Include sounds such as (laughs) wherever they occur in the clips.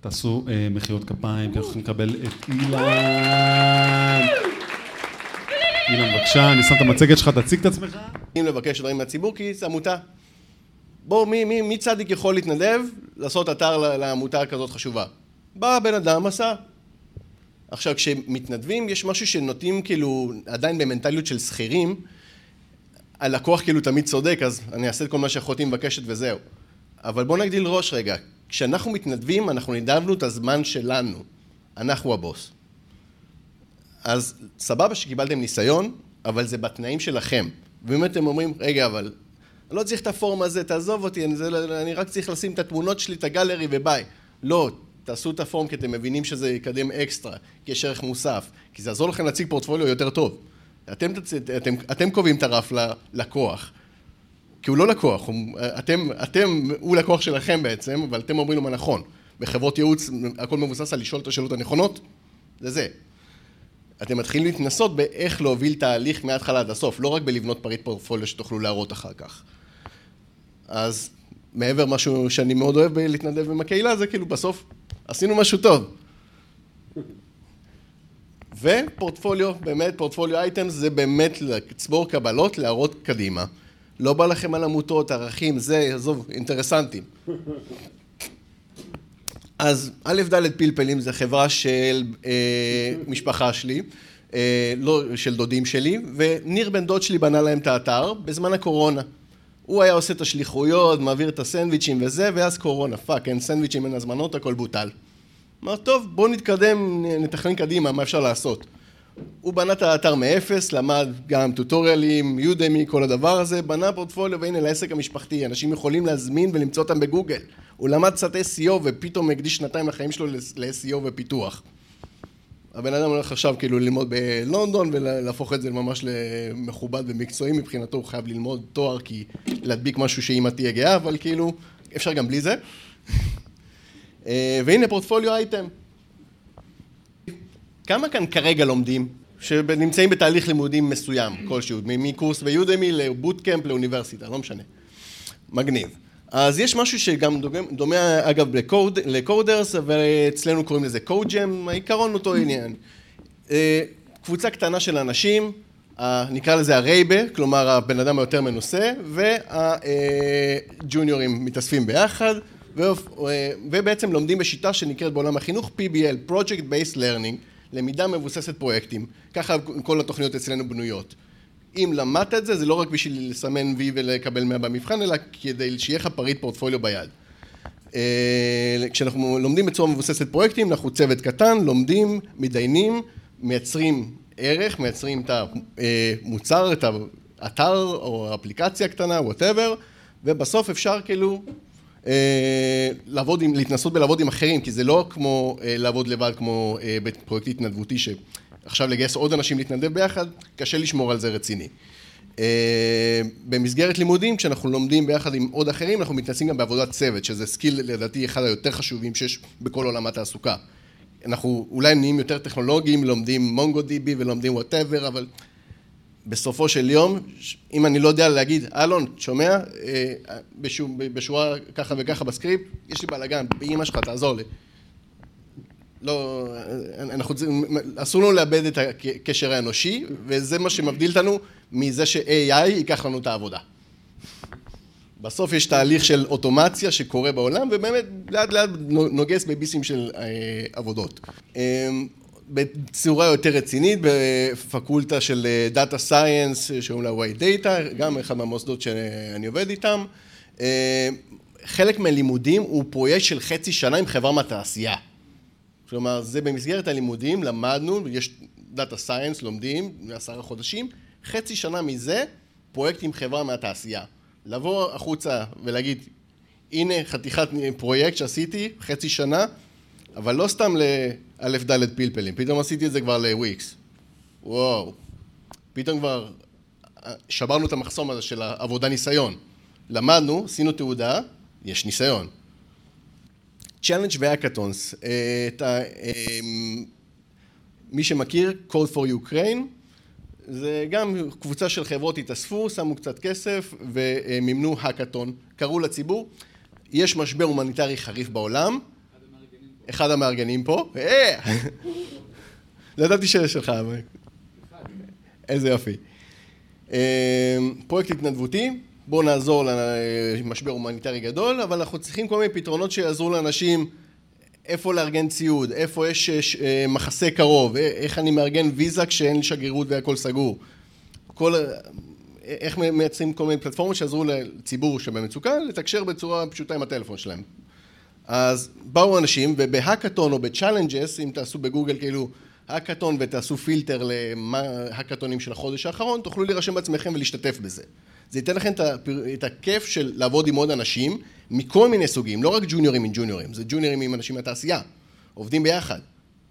תעשו אה, מחיאות כפיים, כי אנחנו לקבל את אילן. אילן, בבקשה, אני שם את המצגת שלך, תציג את עצמך. אם לבקש דברים מהציבור, כי זה עמותה. בואו, מי, מי, מי צדיק יכול להתנדב לעשות אתר לעמותה כזאת חשובה? בא הבן אדם, עשה. עכשיו, כשמתנדבים, יש משהו שנוטים כאילו, עדיין במנטליות של שכירים, הלקוח כאילו תמיד צודק, אז אני אעשה את כל מה שאחותי מבקשת וזהו. אבל בואו נגדיל ראש רגע. כשאנחנו מתנדבים, אנחנו נידבנו את הזמן שלנו. אנחנו הבוס. אז סבבה שקיבלתם ניסיון, אבל זה בתנאים שלכם. ואם אתם אומרים, רגע, אבל אני לא צריך את הפורום הזה, תעזוב אותי, אני, זה, אני רק צריך לשים את התמונות שלי, את הגלרי וביי. לא, תעשו את הפורום כי אתם מבינים שזה יקדם אקסטרה, כי יש ערך מוסף, כי זה יעזור לכם להציג פורטפוליו יותר טוב. אתם, אתם, אתם קובעים את הרף ללקוח, כי הוא לא לקוח, הוא, אתם, אתם, הוא לקוח שלכם בעצם, אבל אתם אומרים לו מה נכון. בחברות ייעוץ הכל מבוסס על לשאול את השאלות הנכונות, זה זה. אתם מתחילים להתנסות באיך להוביל תהליך מההתחלה עד הסוף, לא רק בלבנות פריט פורטפוליו שתוכלו להראות אחר כך. אז מעבר משהו שאני מאוד אוהב להתנדב עם הקהילה, זה כאילו בסוף עשינו משהו טוב. ופורטפוליו, באמת, פורטפוליו אייטמס זה באמת לצבור קבלות, להראות קדימה. לא בא לכם על עמותות, ערכים, זה, עזוב, אינטרסנטים. אז א' ד' פלפלים זה חברה של אה, משפחה שלי, אה, לא של דודים שלי, וניר בן דוד שלי בנה להם את האתר בזמן הקורונה. הוא היה עושה את השליחויות, מעביר את הסנדוויצ'ים וזה, ואז קורונה, fuck, אין סנדוויצ'ים, אין הזמנות, הכל בוטל. אמר, טוב, בואו נתקדם, נתכנן קדימה, מה אפשר לעשות. הוא בנה את האתר מאפס, למד גם טוטוריאלים, יודמי, כל הדבר הזה, בנה פורטפוליו, והנה לעסק המשפחתי, אנשים יכולים להזמין ולמצוא אותם בגוגל. הוא למד קצת SEO ופתאום הקדיש שנתיים לחיים שלו ל-SEO ופיתוח. הבן אדם הולך עכשיו כאילו ללמוד בלונדון ולהפוך את זה ממש למכובד ומקצועי מבחינתו, הוא חייב ללמוד תואר כי להדביק משהו שאמא תהיה גאה, אבל כאילו אפשר גם בלי זה. (laughs) אה, והנה פורטפוליו אייטם. כמה כאן כרגע לומדים שנמצאים בתהליך לימודים מסוים כלשהו, מקורס ביודמי לבוטקאמפ לאוניברסיטה, לא משנה. מגניב. אז יש משהו שגם דומה, דומה אגב לקוד, לקודרס, אבל אצלנו קוראים לזה קוד-ג'ם, העיקרון אותו עניין. אה, קבוצה קטנה של אנשים, נקרא לזה הרייבה, כלומר הבן אדם היותר מנוסה, והג'וניורים מתאספים ביחד, ובעצם לומדים בשיטה שנקראת בעולם החינוך PBL, Project Based Learning, למידה מבוססת פרויקטים. ככה כל התוכניות אצלנו בנויות. אם למדת את זה, זה לא רק בשביל לסמן וי ולקבל 100 במבחן, אלא כדי שיהיה לך פריט פורטפוליו ביד. אה, כשאנחנו לומדים בצורה מבוססת פרויקטים, אנחנו צוות קטן, לומדים, מתדיינים, מייצרים ערך, מייצרים את המוצר, את האתר או האפליקציה הקטנה, whatever, ובסוף אפשר כאילו אה, לעבוד עם, להתנסות בלעבוד עם אחרים, כי זה לא כמו אה, לעבוד לבד כמו בפרויקט התנדבותי עכשיו לגייס עוד אנשים להתנדב ביחד, קשה לשמור על זה רציני. אה, במסגרת לימודים, כשאנחנו לומדים ביחד עם עוד אחרים, אנחנו מתנסים גם בעבודת צוות, שזה skill לדעתי אחד היותר חשובים שיש בכל עולם התעסוקה. אנחנו אולי נהיים יותר טכנולוגיים, לומדים MongoDB ולומדים whatever, אבל בסופו של יום, אם אני לא יודע להגיד, אלון, שומע? אה, בשורה ככה וככה בסקריפט, יש לי בלאגן, באמא שלך, תעזור לי. לא, אנחנו, אסור לנו לאבד את הקשר האנושי, וזה מה שמבדיל אותנו מזה ש-AI ייקח לנו את העבודה. בסוף יש תהליך של אוטומציה שקורה בעולם, ובאמת לאט לאט נוגס בביסים של אה, עבודות. אה, בצורה יותר רצינית, בפקולטה של data science, שקוראים לה Y-DATA, גם אחד מהמוסדות שאני עובד איתם. אה, חלק מהלימודים הוא פרויקט של חצי שנה עם חברה מהתעשייה. כלומר, זה במסגרת הלימודים, למדנו, יש data science, לומדים, עשרה חודשים, חצי שנה מזה, פרויקט עם חברה מהתעשייה. לבוא החוצה ולהגיד, הנה חתיכת פרויקט שעשיתי, חצי שנה, אבל לא סתם לאל"ף דל"ת פלפלים, פתאום עשיתי את זה כבר לוויקס. וואו, פתאום כבר שברנו את המחסום הזה של העבודה ניסיון. למדנו, עשינו תעודה, יש ניסיון. challenge ו hackathons, את ה... אמ, מי שמכיר, Code for Ukraine, זה גם קבוצה של חברות התאספו, שמו קצת כסף ומימנו האקתון, קראו לציבור, יש משבר הומניטרי חריף בעולם, אחד המארגנים פה, אה! לא ידעתי שיש שלך, אבל... איזה יופי. אה, פרויקט התנדבותי, בואו נעזור למשבר הומניטרי גדול, אבל אנחנו צריכים כל מיני פתרונות שיעזרו לאנשים איפה לארגן ציוד, איפה יש אה, מחסה קרוב, איך אני מארגן ויזה כשאין לי שגרירות והכל סגור. כל, איך מייצרים כל מיני פלטפורמות שיעזרו לציבור שבמצוקה לתקשר בצורה פשוטה עם הטלפון שלהם. אז באו אנשים ובהאקתון או ב challenges, אם תעשו בגוגל כאילו האקתון ותעשו פילטר להאקתונים של החודש האחרון, תוכלו להירשם בעצמכם ולהשתתף בזה. זה ייתן לכם את הכיף של לעבוד עם עוד אנשים מכל מיני סוגים, לא רק ג'וניורים עם ג'וניורים, זה ג'וניורים עם אנשים מהתעשייה, עובדים ביחד.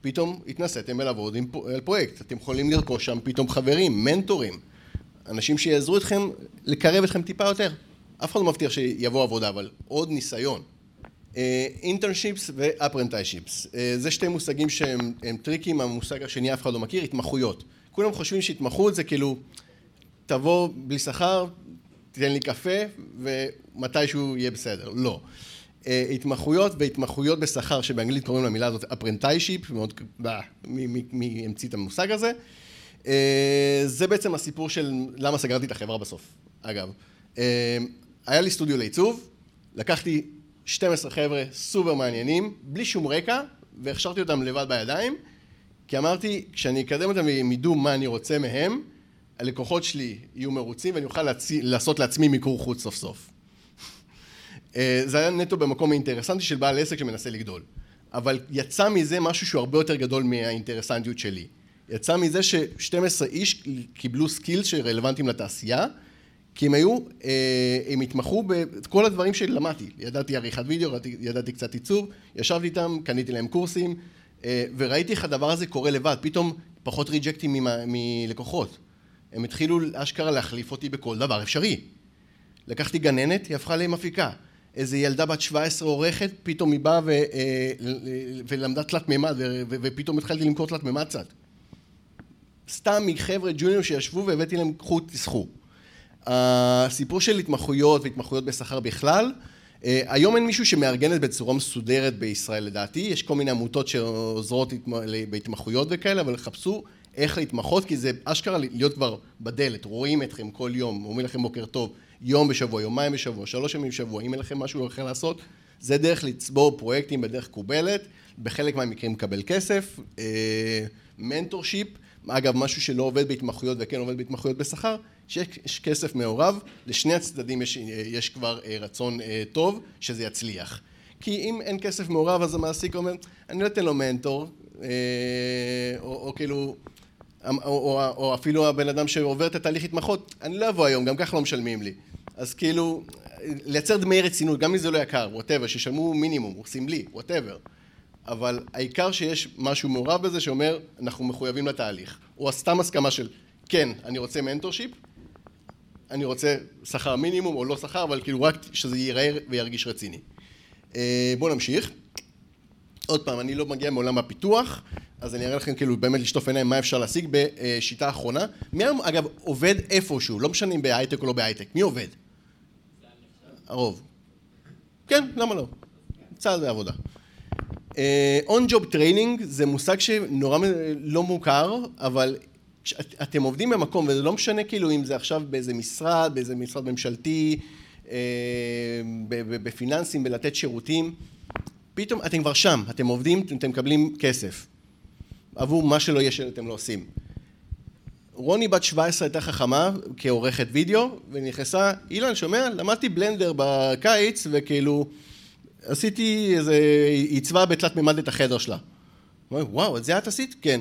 פתאום התנסיתם לעבוד על פרויקט, אתם יכולים לרכוש שם פתאום חברים, מנטורים, אנשים שיעזרו אתכם לקרב אתכם טיפה יותר. אף אחד לא מבטיח שיבוא עבודה, אבל עוד ניסיון. internships ו apprenticeships, זה שתי מושגים שהם tricky, המושג השני אף אחד לא מכיר, התמחויות. כולם חושבים שהתמחות זה כאילו, תבוא בלי שכר, תיתן לי קפה ומתישהו יהיה בסדר. לא. התמחויות והתמחויות בשכר, שבאנגלית קוראים למילה הזאת apprenticeship, מאוד, מי המציא את המושג הזה. זה בעצם הסיפור של למה סגרתי את החברה בסוף, אגב. היה לי סטודיו לעיצוב, לקחתי 12 חבר'ה סופר מעניינים, בלי שום רקע, והכשרתי אותם לבד בידיים, כי אמרתי, כשאני אקדם אותם והם ידעו מה אני רוצה מהם, הלקוחות שלי יהיו מרוצים ואני אוכל להצ... לעשות לעצמי מיקור חוץ סוף סוף. אה, זה היה נטו במקום האינטרסנטי של בעל עסק שמנסה לגדול. אבל יצא מזה משהו שהוא הרבה יותר גדול מהאינטרסנטיות שלי. יצא מזה ש-12 איש קיבלו skills שרלוונטיים לתעשייה, כי הם היו, אה, הם התמחו בכל הדברים שלמדתי. ידעתי עריכת וידאו, ידעתי קצת עיצוב, ישבתי איתם, קניתי להם קורסים, אה, וראיתי איך הדבר הזה קורה לבד. פתאום פחות reject־ים מלקוחות. הם התחילו אשכרה להחליף אותי בכל דבר אפשרי. לקחתי גננת, היא הפכה למפיקה. איזה ילדה בת 17 עורכת, פתאום היא באה ו, אה, ולמדה תלת מימד, ופתאום התחלתי למכור תלת מימד קצת. סתם מחבר'ה ג'וניור שישבו והבאתי להם, קחו, תסחו. הסיפור של התמחויות והתמחויות בשכר בכלל, אה, היום אין מישהו שמארגן את בצורה מסודרת בישראל לדעתי, יש כל מיני עמותות שעוזרות בהתמחויות וכאלה, אבל חפשו איך להתמחות, כי זה אשכרה להיות כבר בדלת, רואים אתכם כל יום, אומרים לכם בוקר טוב, יום בשבוע, יומיים בשבוע, שלוש ימים בשבוע, אם אין לכם משהו אחר לעשות, זה דרך לצבור פרויקטים בדרך קובלת, בחלק מהמקרים לקבל כסף, מנטורשיפ, אה, אגב משהו שלא עובד בהתמחויות וכן עובד בהתמחויות בשכר, שיש כסף מעורב, לשני הצדדים יש, יש כבר אה, רצון אה, טוב שזה יצליח. כי אם אין כסף מעורב אז המעסיק אומר, אני לא אתן לו מנטור, או, או, או כאילו או, או, או אפילו הבן אדם שעובר את התהליך התמחות, אני לא אבוא היום, גם ככה לא משלמים לי. אז כאילו, לייצר דמי רצינות, גם אם זה לא יקר, whatever, שישלמו מינימום, סמלי, whatever. אבל העיקר שיש משהו מעורב בזה שאומר, אנחנו מחויבים לתהליך. או סתם הסכמה של, כן, אני רוצה mentorship, אני רוצה שכר מינימום או לא שכר, אבל כאילו רק שזה ייראה וירגיש רציני. אה, בואו נמשיך. עוד פעם, אני לא מגיע מעולם הפיתוח, אז אני אראה לכם כאילו באמת לשטוף עיניים מה אפשר להשיג בשיטה האחרונה. מי היום אגב עובד איפשהו, לא משנה אם בהייטק או לא בהייטק, מי עובד? הרוב. כן, למה לא? צה"ל בעבודה. on job training זה מושג שנורא לא מוכר, אבל אתם עובדים במקום, וזה לא משנה כאילו אם זה עכשיו באיזה משרד, באיזה משרד ממשלתי, אה, בפיננסים, בלתת שירותים, פתאום אתם כבר שם, אתם עובדים, אתם מקבלים כסף. עבור מה שלא יהיה שאתם לא עושים. רוני בת 17 הייתה חכמה כעורכת וידאו, ונכנסה, אילן, שומע? למדתי בלנדר בקיץ, וכאילו, עשיתי איזה, עיצבה בתלת מימד את החדר שלה. וואו, את זה את עשית? כן.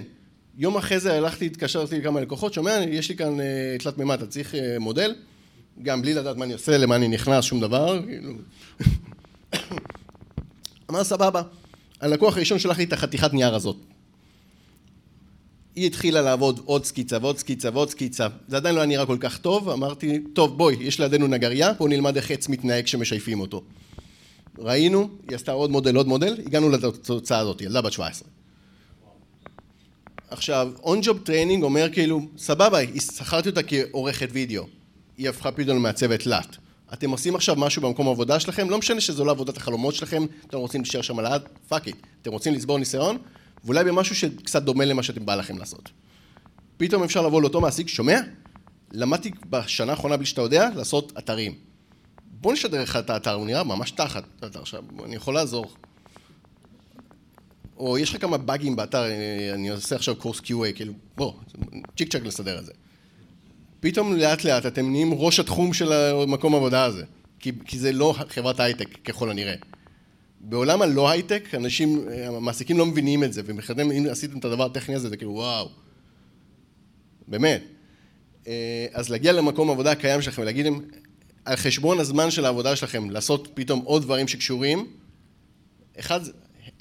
יום אחרי זה הלכתי, התקשרתי לכמה לקוחות, שומע, יש לי כאן uh, תלת מימד, אתה צריך uh, מודל? גם בלי לדעת מה אני עושה, למה אני נכנס, שום דבר. כאילו. (coughs) אמר סבבה. הלקוח הראשון שלח לי את החתיכת נייר הזאת. היא התחילה לעבוד עוד סקיצה ועוד סקיצה ועוד סקיצה, זה עדיין לא היה נראה כל כך טוב, אמרתי, טוב בואי, יש לידינו נגרייה, בואו נלמד איך עץ מתנהג כשמשייפים אותו. ראינו, היא עשתה עוד מודל, עוד מודל, הגענו לתוצאה הזאת, ילדה בת 17. עכשיו, on job training אומר כאילו, סבבה, שכרתי אותה כעורכת וידאו, היא הפכה פתאום למעצבת תלת. אתם עושים עכשיו משהו במקום העבודה שלכם, לא משנה שזו לא עבודת החלומות שלכם, אתם רוצים להישאר שם לעד, fuck it. אתם רוצים לצבור ניסיון, ואולי במשהו שקצת דומה למה שאתם בא לכם לעשות. פתאום אפשר לבוא לאותו מעסיק, שומע? למדתי בשנה האחרונה בלי שאתה יודע, לעשות אתרים. בוא נשדרג לך את האתר, הוא נראה ממש תחת האתר עכשיו, אני יכול לעזור. או יש לך כמה באגים באתר, אני עושה עכשיו קורס QA, כאילו, בוא, צ'יק צ'אק לסדר את זה. פתאום לאט לאט אתם נהיים ראש התחום של המקום העבודה הזה, כי, כי זה לא חברת הייטק ככל הנראה. בעולם הלא הייטק, אנשים, המעסיקים לא מבינים את זה, ומחדם, אם עשיתם את הדבר הטכני הזה, זה כאילו וואו. באמת. אה, אז להגיע למקום העבודה הקיים שלכם ולהגיד להם, על חשבון הזמן של העבודה שלכם, לעשות פתאום עוד דברים שקשורים, אחד,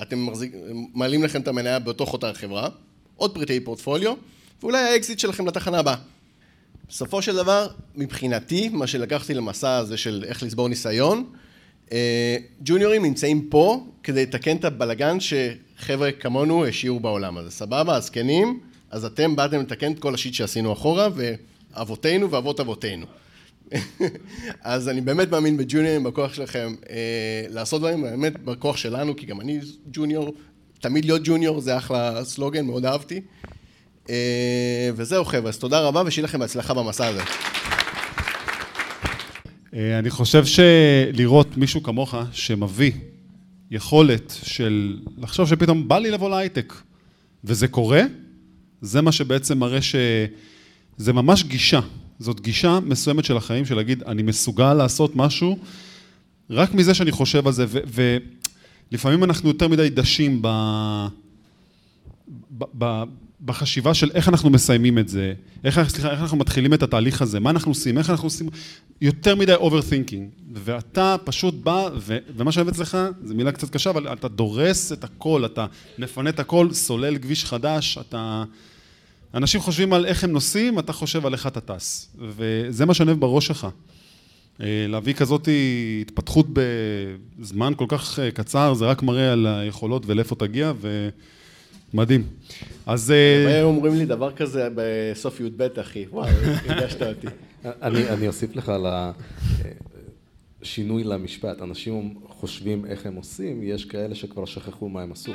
אתם מחזיק, מעלים לכם את המניה בתוך אותה חברה, עוד פריט לפורטפוליו, ואולי האקזיט שלכם לתחנה הבאה. בסופו של דבר, מבחינתי, מה שלקחתי למסע הזה של איך לצבור ניסיון, אה, ג'וניורים נמצאים פה כדי לתקן את הבלגן שחבר'ה כמונו השאירו בעולם הזה. סבבה, הזקנים, אז אתם באתם לתקן את כל ה shit שעשינו אחורה, ואבותינו ואבות אבותינו. אז אני באמת מאמין בג'וניורים, בכוח שלכם אה, לעשות דברים, באמת בכוח שלנו, כי גם אני ג'וניור, תמיד להיות ג'וניור זה אחלה סלוגן, מאוד אהבתי. אה, וזהו חבר'ה, אז תודה רבה ושיהיה לכם בהצלחה במסע הזה. אה, אני חושב שלראות מישהו כמוך שמביא יכולת של לחשוב שפתאום בא לי לבוא להייטק, וזה קורה, זה מה שבעצם מראה שזה ממש גישה. זאת גישה מסוימת של החיים, של להגיד, אני מסוגל לעשות משהו רק מזה שאני חושב על זה, ולפעמים אנחנו יותר מדי דשים ב... ב... ב... בחשיבה של איך אנחנו מסיימים את זה, איך, סליחה, איך אנחנו מתחילים את התהליך הזה, מה אנחנו עושים, איך אנחנו עושים, יותר מדי overthinking, ואתה פשוט בא, ו, ומה שאני אוהב אצלך, זו מילה קצת קשה, אבל אתה דורס את הכל, אתה מפנה את הכל, סולל כביש חדש, אתה... אנשים חושבים על איך הם נוסעים, אתה חושב על איך אתה טס, וזה מה שאני אוהב בראש שלך. אה, להביא כזאת התפתחות בזמן כל כך אה, קצר, זה רק מראה על היכולות ולאיפה תגיע, ומדהים. אז... אה, הם אומרים לי דבר כזה בסוף י"ב, אחי, וואו, הרגשת אותי. (laughs) אני אוסיף לך על השינוי למשפט. אנשים חושבים איך הם עושים, יש כאלה שכבר שכחו מה הם עשו.